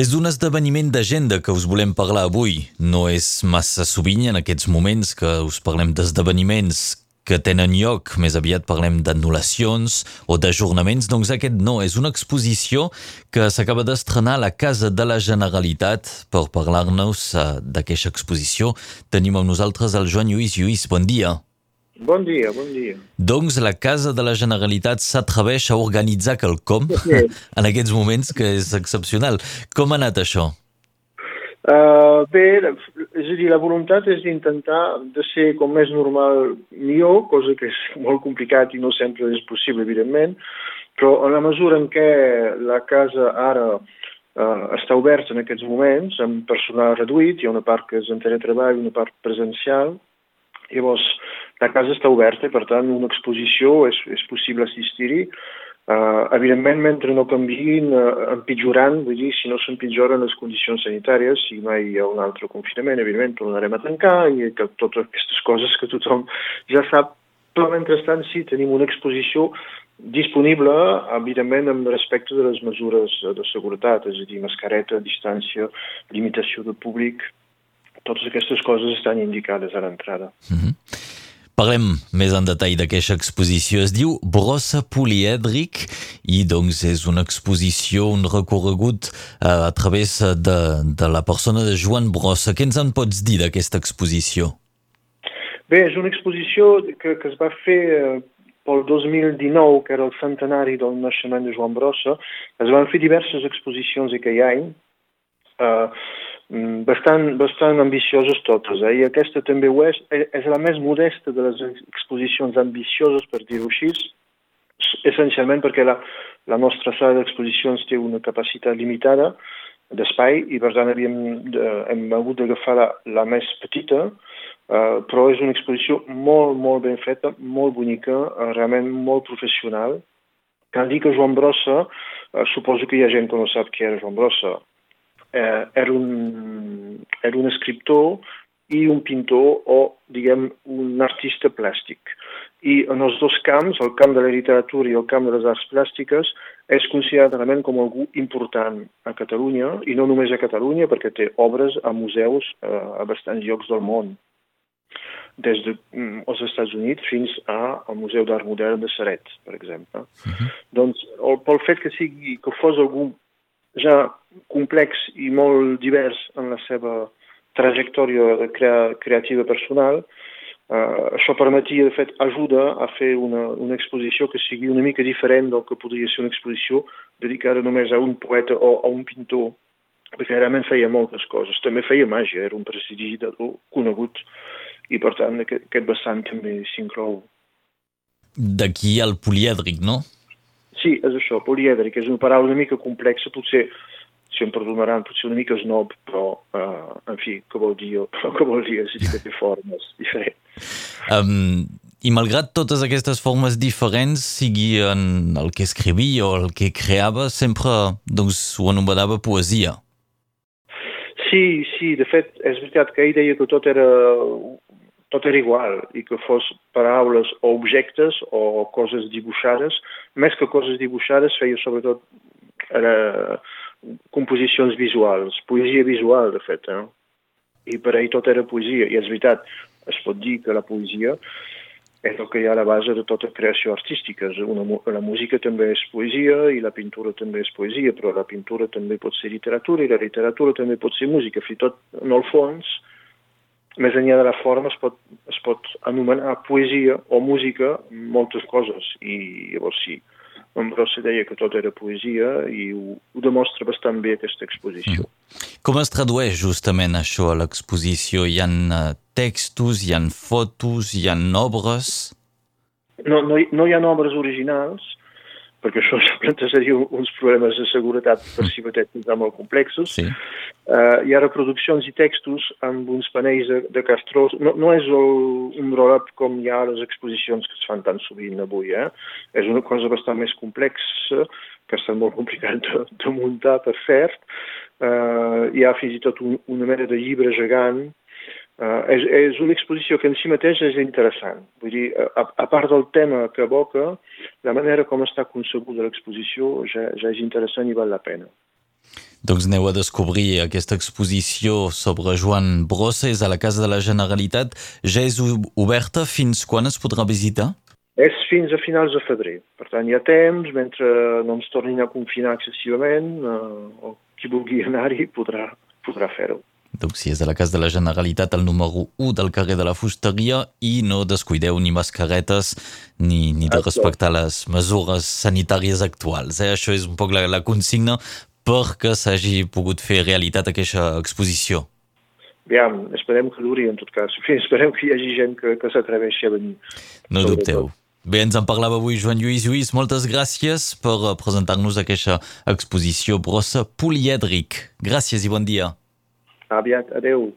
És d'un esdeveniment d'agenda que us volem parlar avui. No és massa sovint en aquests moments que us parlem d'esdeveniments que tenen lloc, més aviat parlem d'anul·lacions o d'ajornaments, doncs aquest no, és una exposició que s'acaba d'estrenar a la Casa de la Generalitat. Per parlar-nos eh, d'aquesta exposició tenim amb nosaltres el Joan Lluís. Lluís, bon dia. Bon dia, bon dia. Doncs la Casa de la Generalitat s'atreveix a organitzar quelcom sí. en aquests moments que és excepcional. Com ha anat això? Uh, bé, és a dir, la voluntat és d'intentar de ser com més normal millor, cosa que és molt complicat i no sempre és possible, evidentment, però en la mesura en què la casa ara uh, està oberta en aquests moments, amb personal reduït, hi ha una part que és en teletreball, una part presencial, llavors la casa està oberta i, per tant, una exposició és, és possible assistir-hi. Uh, evidentment, mentre no canviïn, uh, empitjorant, vull dir, si no s'empitjoren les condicions sanitàries, si mai hi ha un altre confinament, evidentment tornarem a tancar i que totes aquestes coses que tothom ja sap. Però, mentrestant, sí, tenim una exposició disponible, evidentment, amb respecte de les mesures de seguretat, és a dir, mascareta, distància, limitació de públic, totes aquestes coses estan indicades a l'entrada. Mm -hmm. Parlem més en detall d'aquesta exposició. Es diu Brossa Polièdric i doncs és una exposició, un recorregut eh, a través de, de la persona de Joan Brossa. Què ens en pots dir d'aquesta exposició? Bé, és una exposició que, que es va fer eh, pel 2019, que era el centenari del naixement de Joan Brossa. Es van fer diverses exposicions aquell any. Eh, bastant, bastant ambicioses totes, eh? i aquesta també ho és, eh, és la més modesta de les exposicions ambicioses, per dir-ho així, essencialment perquè la, la nostra sala d'exposicions té una capacitat limitada d'espai i per tant havíem de, hem hagut d'agafar la, la més petita, eh, però és una exposició molt, molt ben feta, molt bonica, eh, realment molt professional. Cal dir que Joan Brossa, eh, suposo que hi ha gent que no sap qui era Joan Brossa, eh, era, un, era un escriptor i un pintor o, diguem, un artista plàstic. I en els dos camps, el camp de la literatura i el camp de les arts plàstiques, és considerat realment com algú important a Catalunya, i no només a Catalunya, perquè té obres a museus eh, a bastants llocs del món des dels de, mm, Estats Units fins al Museu d'Art Modern de Seret, per exemple. Uh mhm. -huh. Doncs el, pel fet que sigui que fos algú ja complex i molt divers en la seva trajectòria crea creativa personal, eh, això permetia, de fet, ajuda a fer una, una exposició que sigui una mica diferent del que podria ser una exposició dedicada només a un poeta o a un pintor, perquè realment feia moltes coses. També feia màgia, era un prestidigitador conegut i, per tant, aquest, aquest vessant també s'inclou. D'aquí el polièdric, no? Sí, és això, polièdric, és una paraula una mica complexa, potser, si em perdonaran, potser una mica snob, però, uh, en fi, què vol dir, què vol dir, dir que té formes diferents. Um, I malgrat totes aquestes formes diferents, sigui en el que escrivia o el que creava, sempre doncs, ho anomenava poesia. Sí, sí, de fet, és veritat que ell deia que tot era tot era igual, i que fos paraules o objectes o coses dibuixades, més que coses dibuixades feia sobretot era, composicions visuals, poesia visual, de fet, eh? i per ell tot era poesia, i és veritat, es pot dir que la poesia és el que hi ha a la base de tota creació artística. Una, la música també és poesia i la pintura també és poesia, però la pintura també pot ser literatura i la literatura també pot ser música. Fins tot, en el fons, més enllà de la forma es pot, es pot anomenar poesia o música moltes coses i llavors sí, Ambrose deia que tot era poesia i ho, ho demostra bastant bé aquesta exposició. Mm. Com es tradueix justament això a l'exposició? Hi ha uh, textos, hi ha fotos, hi ha obres? No, no, no hi ha obres originals, perquè això plantejaria uns problemes de seguretat per si mateixos molt complexos. Sí. Uh, hi ha reproduccions i textos amb uns panells de, de castrós. No, no és el, un roll-up com hi ha les exposicions que es fan tan sovint avui. Eh? És una cosa bastant més complexa, que està molt complicat de, de muntar, per cert. Uh, hi ha fins i tot un, una mena de llibre gegant Uh, és, és una exposició que en si mateix és interessant. Vull dir, a, a part del tema que evoca, la manera com està concebuda l'exposició ja, ja és interessant i val la pena. Doncs aneu a descobrir aquesta exposició sobre Joan Brossa, és a la Casa de la Generalitat. Ja és oberta, fins quan es podrà visitar? És fins a finals de febrer. Per tant, hi ha temps, mentre no ens tornin a confinar excessivament, eh, o qui vulgui anar-hi podrà, podrà fer-ho. Donc, si és de la Casa de la Generalitat, el número 1 del carrer de la Fusteria i no descuideu ni mascaretes ni, ni de respectar les mesures sanitàries actuals. Eh? Això és un poc la, la consigna perquè s'hagi pogut fer realitat aquesta exposició. Aviam, esperem que duri en tot cas. Esperem que hi hagi gent que, que s'atreveixi a venir. No dubteu. Bé, ens en parlava avui Joan Lluís Lluís. Moltes gràcies per presentar-nos aquesta exposició brossa polièdric. Gràcies i bon dia. Aviat, adeu.